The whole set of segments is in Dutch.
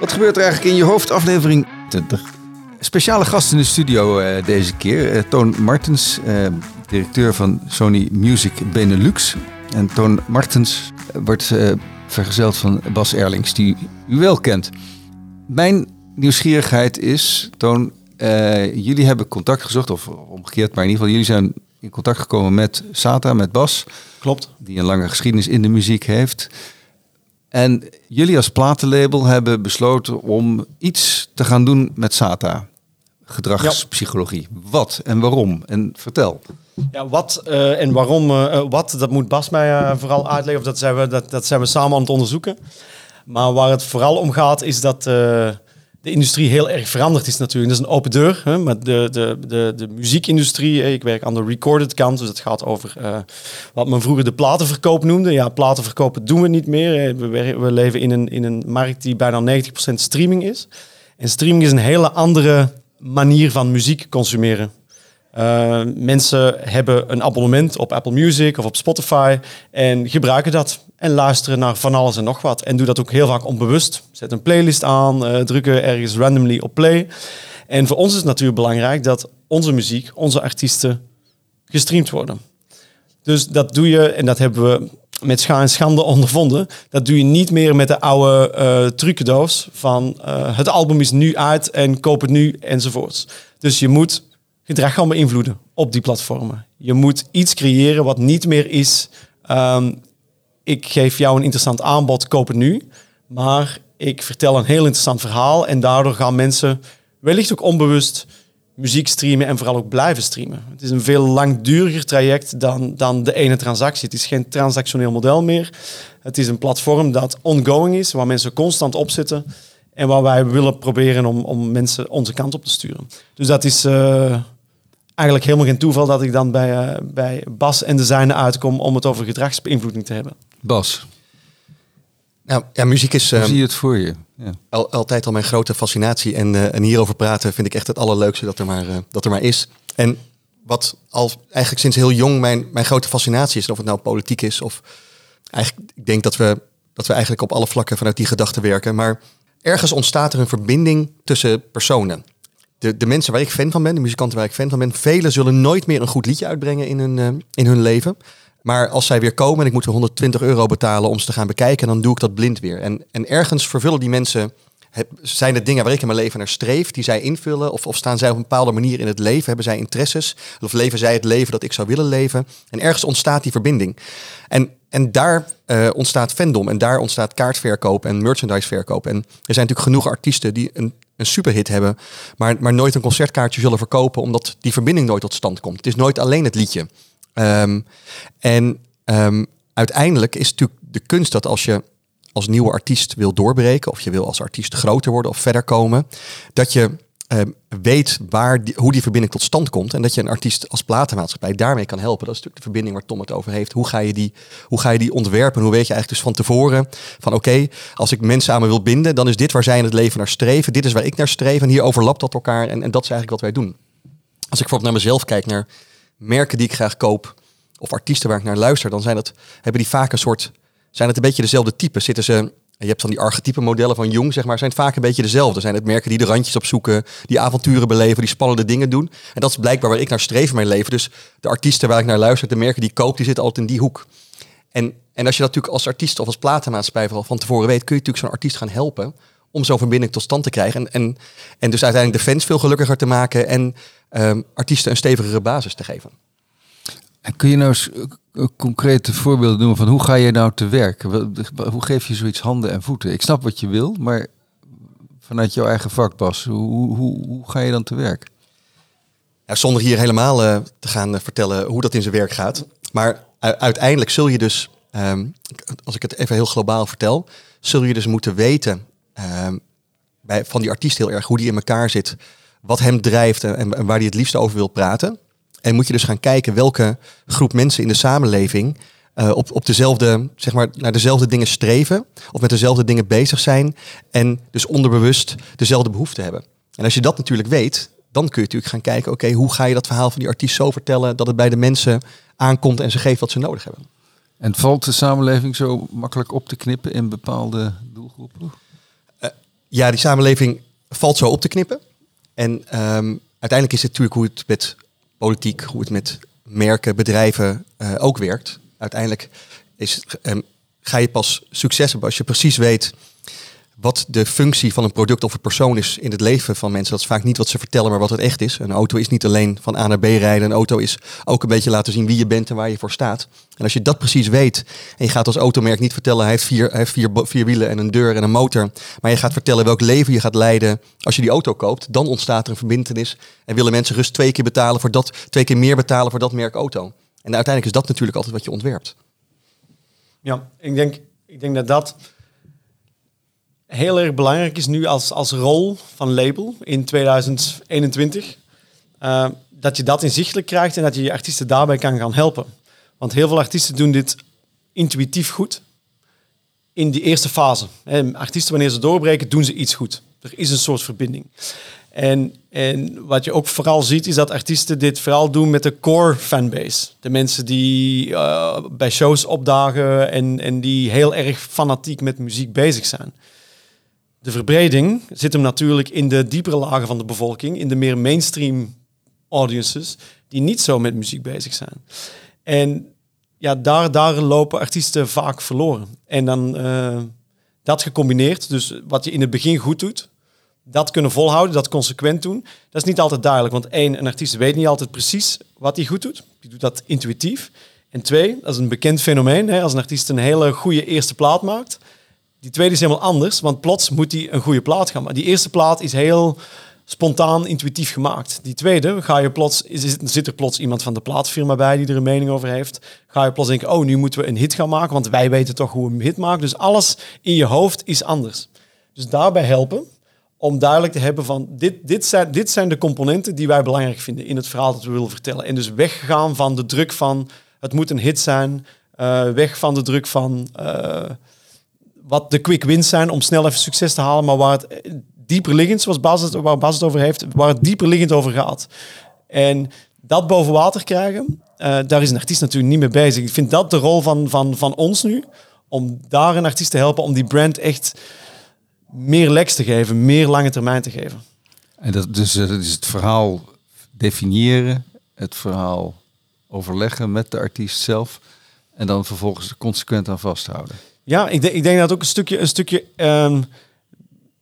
Wat gebeurt er eigenlijk in je hoofd? Aflevering 20. Speciale gast in de studio eh, deze keer. Eh, Toon Martens, eh, directeur van Sony Music Benelux. En Toon Martens wordt eh, vergezeld van Bas Erlings, die u wel kent. Mijn nieuwsgierigheid is, Toon, eh, jullie hebben contact gezocht, of omgekeerd, maar in ieder geval, jullie zijn in contact gekomen met Sata, met Bas, Klopt. die een lange geschiedenis in de muziek heeft. En jullie als platenlabel hebben besloten om iets te gaan doen met Sata. Gedragspsychologie. Wat en waarom? En vertel. Ja, wat eh, en waarom, eh, eh, wat, dat moet Bas mij vooral uitleggen. Of dat zijn, we, dat, dat zijn we samen aan het onderzoeken. Maar waar het vooral om gaat, is dat de industrie heel erg veranderd is natuurlijk. Dat is een open deur. Hè, met de, de, de, de muziekindustrie. Ik werk aan de recorded kant. Dus het gaat over eh, wat men vroeger de platenverkoop noemde. Ja, platenverkopen doen we niet meer. We, we leven in een, in een markt die bijna 90% streaming is. En streaming is een hele andere manier van muziek consumeren. Uh, mensen hebben een abonnement op Apple Music of op Spotify en gebruiken dat en luisteren naar van alles en nog wat. En doen dat ook heel vaak onbewust. Zet een playlist aan, eh, drukken ergens randomly op play. En voor ons is het natuurlijk belangrijk dat onze muziek, onze artiesten gestreamd worden. Dus dat doe je, en dat hebben we met scha en schande ondervonden. Dat doe je niet meer met de oude eh trucendoos van eh, het album is nu uit en koop het nu enzovoorts. Dus je moet gedrag gaan beïnvloeden op die platformen. Je moet iets creëren wat niet meer is. ehm, ik geef jou een interessant aanbod, koop het nu. Maar ik vertel een heel interessant verhaal en daardoor gaan mensen wellicht ook onbewust muziek streamen en vooral ook blijven streamen. Het is een veel langduriger traject dan, dan de ene transactie. Het is geen transactioneel model meer. Het is een platform dat ongoing is, waar mensen constant op zitten en waar wij willen proberen om, om mensen onze kant op te sturen. Dus dat is eh, eigenlijk helemaal geen toeval dat ik dan bij, eh, bij Bas en de zijne uitkom om het over gedragsbeïnvloeding te hebben. Bas, Nou, ja, muziek is hoe ehm, zie je het voor je? Ja. al, altijd al mijn grote fascinatie. En, eh, en hierover praten vind ik echt het allerleukste dat er maar, eh, dat er maar is. En wat al eigenlijk sinds heel jong mijn, mijn grote fascinatie is, of het nou politiek is of eigenlijk, ik denk dat we, dat we eigenlijk op alle vlakken vanuit die gedachten werken. Maar ergens ontstaat er een verbinding tussen personen. De, de mensen waar ik fan van ben, de muzikanten waar ik fan van ben, velen zullen nooit meer een goed liedje uitbrengen in hun, eh, in hun leven. Maar als zij weer komen en ik moet er 120 euro betalen om ze te gaan bekijken, dan doe ik dat blind weer. En, en ergens vervullen die mensen, zijn het dingen waar ik in mijn leven naar streef, die zij invullen? Of, of staan zij op een bepaalde manier in het leven? Hebben zij interesses? Of leven zij het leven dat ik zou willen leven? En ergens ontstaat die verbinding. En, en daar eh, ontstaat fandom en daar ontstaat kaartverkoop en merchandiseverkoop. En er zijn natuurlijk genoeg artiesten die een, een superhit hebben, maar, maar nooit een concertkaartje zullen verkopen, omdat die verbinding nooit tot stand komt. Het is nooit alleen het liedje. Ehm, en ehm, uiteindelijk is natuurlijk de kunst dat als je als nieuwe artiest wil doorbreken, of je wil als artiest groter worden of verder komen, dat je ehm, weet waar die, hoe die verbinding tot stand komt. En dat je een artiest als platenmaatschappij daarmee kan helpen. Dat is natuurlijk de verbinding waar Tom het over heeft. Hoe ga je die, hoe ga je die ontwerpen? Hoe weet je eigenlijk dus van tevoren van oké, als ik mensen aan me wil binden, dan is dit waar zij in het leven naar streven. Dit is waar ik naar streef. En hier overlapt dat elkaar. En, en dat is eigenlijk wat wij doen. Als ik bijvoorbeeld naar mezelf kijk, naar merken die ik graag koop, of artiesten waar ik naar luister, dan zijn dat, hebben die vaak een soort, zijn het een beetje dezelfde type. Zitten ze, je hebt van die archetype modellen van Jung, zeg maar, zijn het vaak een beetje dezelfde. Zijn het merken die de randjes opzoeken, die avonturen beleven, die spannende dingen doen. En dat is blijkbaar waar ik naar streef in mijn leven. Dus de artiesten waar ik naar luister, de merken die ik koop, die zitten altijd in die hoek. En, en als je dat natuurlijk als artiest of als platenmaatschappij vooral van tevoren weet, kun je natuurlijk zo'n artiest gaan helpen om zo'n verbinding tot stand te krijgen. En, en, en dus uiteindelijk de fans veel gelukkiger te maken en ehm, artiesten een stevigere basis te geven. Kun je nou eens eh, eh, concrete voorbeelden noemen van hoe ga je nou te werk? Hoe geef je zoiets handen en voeten? Ik snap wat je wil, maar vanuit jouw eigen vak, Bas, hoe, hoe, hoe ga je dan te werk? Ja, zonder hier helemaal eh, te gaan vertellen hoe dat in zijn werk gaat. Maar uiteindelijk zul je dus, ehm, als ik het even heel globaal vertel, zul je dus moeten weten ehm, bij, van die artiest heel erg hoe die in elkaar zit, wat hem drijft en, en waar hij het liefst over wil praten. En moet je dus gaan kijken welke groep mensen in de samenleving eh, op, op dezelfde, zeg maar, naar dezelfde dingen streven of met dezelfde dingen bezig zijn en dus onderbewust dezelfde behoeften hebben. En als je dat natuurlijk weet, dan kun je natuurlijk gaan kijken, oké, hoe ga je dat verhaal van die artiest zo vertellen dat het bij de mensen aankomt en ze geeft wat ze nodig hebben. En valt de samenleving zo makkelijk op te knippen in bepaalde doelgroepen? ja, die samenleving valt zo op te knippen. En ehm, uiteindelijk is het natuurlijk hoe het met politiek, hoe het met merken, bedrijven eh, ook werkt. Uiteindelijk is, ehm, ga je pas succes hebben als je precies weet wat de functie van een product of een persoon is in het leven van mensen. Dat is vaak niet wat ze vertellen, maar wat het echt is. Een auto is niet alleen van A naar B rijden. Een auto is ook een beetje laten zien wie je bent en waar je voor staat. En als je dat precies weet en je gaat als automerk niet vertellen, hij heeft vier, hij heeft vier, vier wielen en een deur en een motor. Maar je gaat vertellen welk leven je gaat leiden als je die auto koopt. Dan ontstaat er een verbindenis en willen mensen rust twee keer betalen voor dat, twee keer meer betalen voor dat merk auto. En uiteindelijk is dat natuurlijk altijd wat je ontwerpt. Ja, ik denk, ik denk dat dat heel erg belangrijk is nu als, als rol van label in 2021. Uh, eh, dat je dat inzichtelijk krijgt en dat je je artiesten daarbij kan gaan helpen. Want heel veel artiesten doen dit intuïtief goed in die eerste fase. artiesten, wanneer ze doorbreken, doen ze iets goed. Er is een soort verbinding. En, en wat je ook vooral ziet, is dat artiesten dit vooral doen met de core fanbase. De mensen die uh, bij shows opdagen en, en die heel erg fanatiek met muziek bezig zijn. De verbreding zit hem natuurlijk in de diepere lagen van de bevolking, in de meer mainstream audiences, die niet zo met muziek bezig zijn. En ja, daar, daar lopen artiesten vaak verloren. En dan uh, dat gecombineerd, dus wat je in het begin goed doet, dat kunnen volhouden, dat consequent doen, dat is niet altijd duidelijk. Want één, een artiest weet niet altijd precies wat hij goed doet. Die doet dat intuïtief. En twee, dat is een bekend fenomeen. Hè, als een artiest een hele goede eerste plaat maakt, die tweede is helemaal anders, want plots moet hij een goede plaat gaan. Maar die eerste plaat is heel spontaan, intuïtief gemaakt. Die tweede, ga je plots, zit er plots iemand van de plaatfirma bij die er een mening over heeft. Ga je plots denken, oh, nu moeten we een hit gaan maken, want wij weten toch hoe we een hit maken. Dus alles in je hoofd is anders. Dus daarbij helpen om duidelijk te hebben van dit, dit, zijn, dit zijn de componenten die wij belangrijk vinden in het verhaal dat we willen vertellen. En dus weggaan van de druk van het moet een hit zijn, uh, weg van de druk van... Uh, wat de quick wins zijn om snel even succes te halen, maar waar het dieper liggend, zoals Bas het, waar Bas het over heeft, waar het dieper liggend over gaat. En dat boven water krijgen, uh, daar is een artiest natuurlijk niet mee bezig. Ik vind dat de rol van, van, van ons nu, om daar een artiest te helpen, om die brand echt meer legs te geven, meer lange termijn te geven. En dat, dus dat is het verhaal definiëren, het verhaal overleggen met de artiest zelf en dan vervolgens consequent aan vasthouden. Ja, ik, denk, ik denk dat ook een stukje, een stukje um,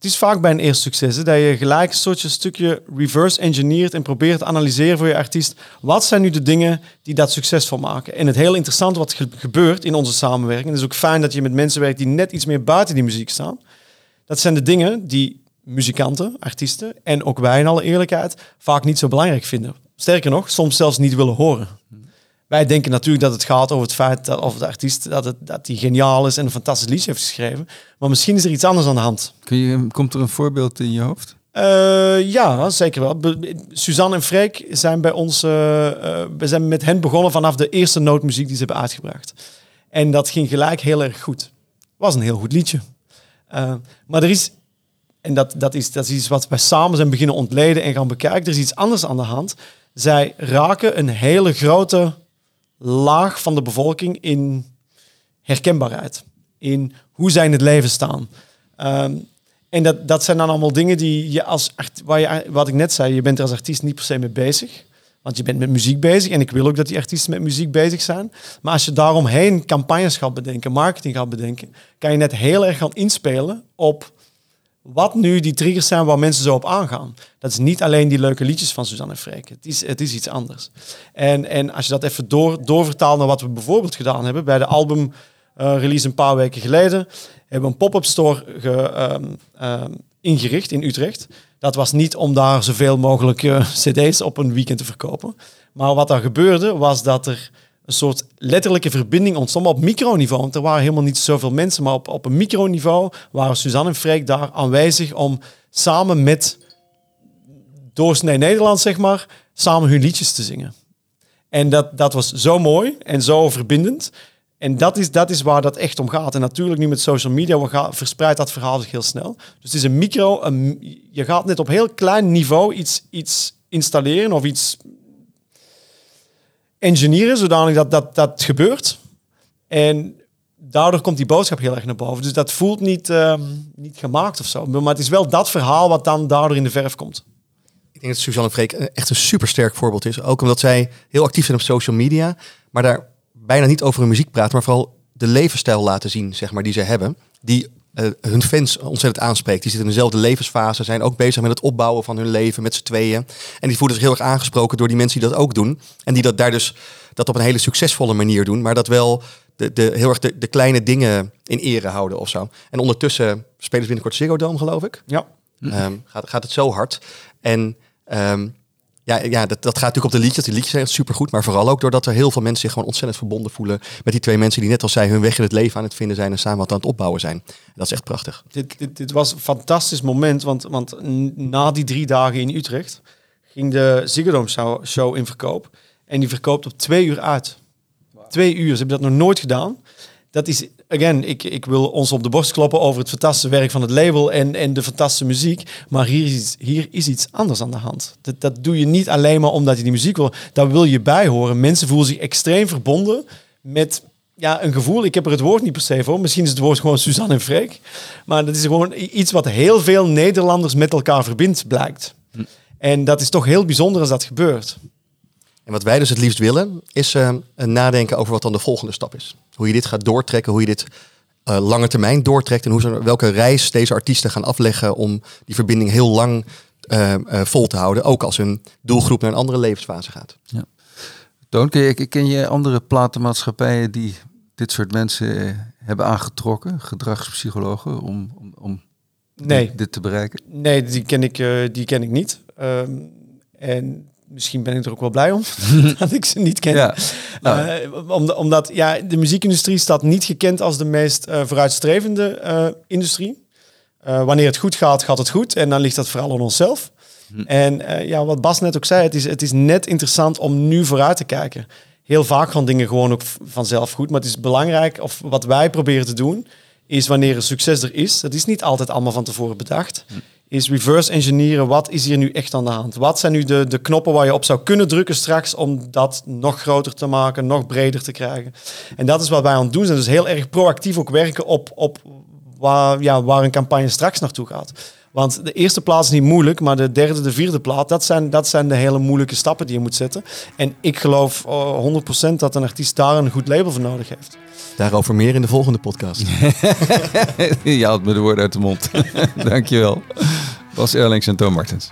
het is vaak bij een eerste succes dat je gelijk een soort stukje reverse engineert en probeert te analyseren voor je artiest. Wat zijn nu de dingen die dat succesvol maken? En het heel interessant wat gebeurt in onze samenwerking. Het is ook fijn dat je met mensen werkt die net iets meer buiten die muziek staan. Dat zijn de dingen die muzikanten, artiesten en ook wij in alle eerlijkheid vaak niet zo belangrijk vinden. Sterker nog, soms zelfs niet willen horen. Wij denken natuurlijk dat het gaat over het feit dat of de artiest dat, het, dat hij geniaal is en een fantastisch liedje heeft geschreven. Maar misschien is er iets anders aan de hand. Kun je, komt er een voorbeeld in je hoofd? Uh, ja, zeker wel. Suzanne en Freek zijn bij ons. Uh, we zijn met hen begonnen vanaf de eerste nootmuziek die ze hebben uitgebracht. En dat ging gelijk heel erg goed. Was een heel goed liedje. maar er is, en dat, dat, is, dat is iets wat wij samen zijn beginnen ontleden en gaan bekijken. Er is iets anders aan de hand. Zij raken een hele grote laag van de bevolking in herkenbaarheid. In hoe zij in het leven staan. Ehm, en dat, dat zijn dan allemaal dingen die je als waar je, wat ik net zei, je bent er als artiest niet per se mee bezig. Want je bent met muziek bezig en ik wil ook dat die artiesten met muziek bezig zijn. Maar als je daaromheen campagnes gaat bedenken, marketing gaat bedenken, kan je net heel erg gaan inspelen op wat nu die triggers zijn waar mensen zo op aangaan. Dat is niet alleen die leuke liedjes van Suzanne Freek. Het is, het is iets anders. En, en als je dat even door, doorvertaalt naar wat we bijvoorbeeld gedaan hebben bij de album uh, release een paar weken geleden, hebben we een pop-up store ge, ehm, ehm, ingericht in Utrecht. Dat was niet om daar zoveel mogelijk uh, cd's op een weekend te verkopen. Maar wat er gebeurde was dat er een soort letterlijke verbinding ontstond op microniveau. Want er waren helemaal niet zoveel mensen, maar op, op een microniveau waren Suzanne en Freek daar aanwezig om samen met doorsnee Nederland, zeg maar, samen hun liedjes te zingen. En dat, dat was zo mooi en zo verbindend. En dat is, dat is waar dat echt om gaat. En natuurlijk nu met social media verspreidt dat verhaal zich heel snel. Dus het is een micro, je gaat net op heel klein niveau iets, iets installeren of iets engineeren zodanig dat dat, dat gebeurt. En daardoor komt die boodschap heel erg naar boven. Dus dat voelt niet, ehm, niet gemaakt of zo. Maar het is wel dat verhaal wat dan daardoor in de verf komt. Ik denk dat Suzanne Freek echt een supersterk voorbeeld is. Ook omdat zij heel actief zijn op social media. Maar daar bijna niet over hun muziek praten. Maar vooral de levensstijl laten zien, zeg maar, die ze hebben. Die hun fans ontzettend aanspreekt. Die zitten in dezelfde levensfase, zijn ook bezig met het opbouwen van hun leven met z'n tweeën. En die voelen zich heel erg aangesproken door die mensen die dat ook doen. En die dat daar dus dat op een hele succesvolle manier doen. Maar dat wel de, de, heel erg de, de kleine dingen in ere houden of zo. En ondertussen spelen ze binnenkort Ziggo Dome, geloof ik. Ja. Um, gaat, gaat het zo hard. En um, ja, ja dat, dat gaat natuurlijk op de liedjes. Die liedjes zijn supergoed. Maar vooral ook doordat er heel veel mensen zich gewoon ontzettend verbonden voelen met die twee mensen die net als zij hun weg in het leven aan het vinden zijn en samen wat aan het opbouwen zijn. dat is echt prachtig. Dit, dit, dit was een fantastisch moment, want, want na die drie dagen in Utrecht ging de Ziggo Dome show in verkoop. En die verkoopt op twee uur uit. Twee uur. Ze hebben dat nog nooit gedaan. Dat is, again, ik, ik wil ons op de borst kloppen over het fantastische werk van het label en, en de fantastische muziek. Maar hier is, hier is iets anders aan de hand. Dat, doe je niet alleen maar omdat je die muziek wil. Daar wil je bij horen. Mensen voelen zich extreem verbonden met ja, een gevoel. Ik heb er het woord niet per se voor. Misschien is het woord gewoon Suzanne en Freek. Maar dat is gewoon iets wat heel veel Nederlanders met elkaar verbindt, blijkt. En dat is toch heel bijzonder als dat gebeurt. En wat wij dus het liefst willen, is uh, nadenken over wat dan de volgende stap is. Hoe je dit gaat doortrekken, hoe je dit uh, lange termijn doortrekt en hoe ze, welke reis deze artiesten gaan afleggen om die verbinding heel lang uh, vol te houden. Ook als hun doelgroep naar een andere levensfase gaat. Ja. Toon, ken je, ken je andere platenmaatschappijen die dit soort mensen hebben aangetrokken, gedragspsychologen, om, om, om nee. dit, dit, te bereiken? Nee, die ken ik, die ken ik niet. Um, en misschien ben ik er ook wel blij om dat ik ze niet ken. Ja. Nou. omdat ja, de muziekindustrie staat niet gekend als de meest uh, vooruitstrevende uh, industrie. wanneer het goed gaat, gaat het goed. En dan ligt dat vooral aan onszelf. Hm. En ja, wat Bas net ook zei, het is, het is net interessant om nu vooruit te kijken. Heel vaak gaan dingen gewoon ook vanzelf goed. Maar het is belangrijk, of wat wij proberen te doen, is wanneer een succes er is. Dat is niet altijd allemaal van tevoren bedacht. Hm is reverse engineeren. Wat is hier nu echt aan de hand? Wat zijn nu de, de knoppen waar je op zou kunnen drukken straks om dat nog groter te maken, nog breder te krijgen? En dat is wat wij aan het doen zijn. Dus heel erg proactief ook werken op, op waar, ja, waar een campagne straks naartoe gaat. Want de eerste plaats is niet moeilijk, maar de derde, de vierde plaats, dat zijn, dat zijn de hele moeilijke stappen die je moet zetten. En ik geloof 100% dat een artiest daar een goed label voor nodig heeft. Daarover meer in de volgende podcast. je haalt me de woorden uit de mond. Dankjewel. Bas Erlings en Toon Martens.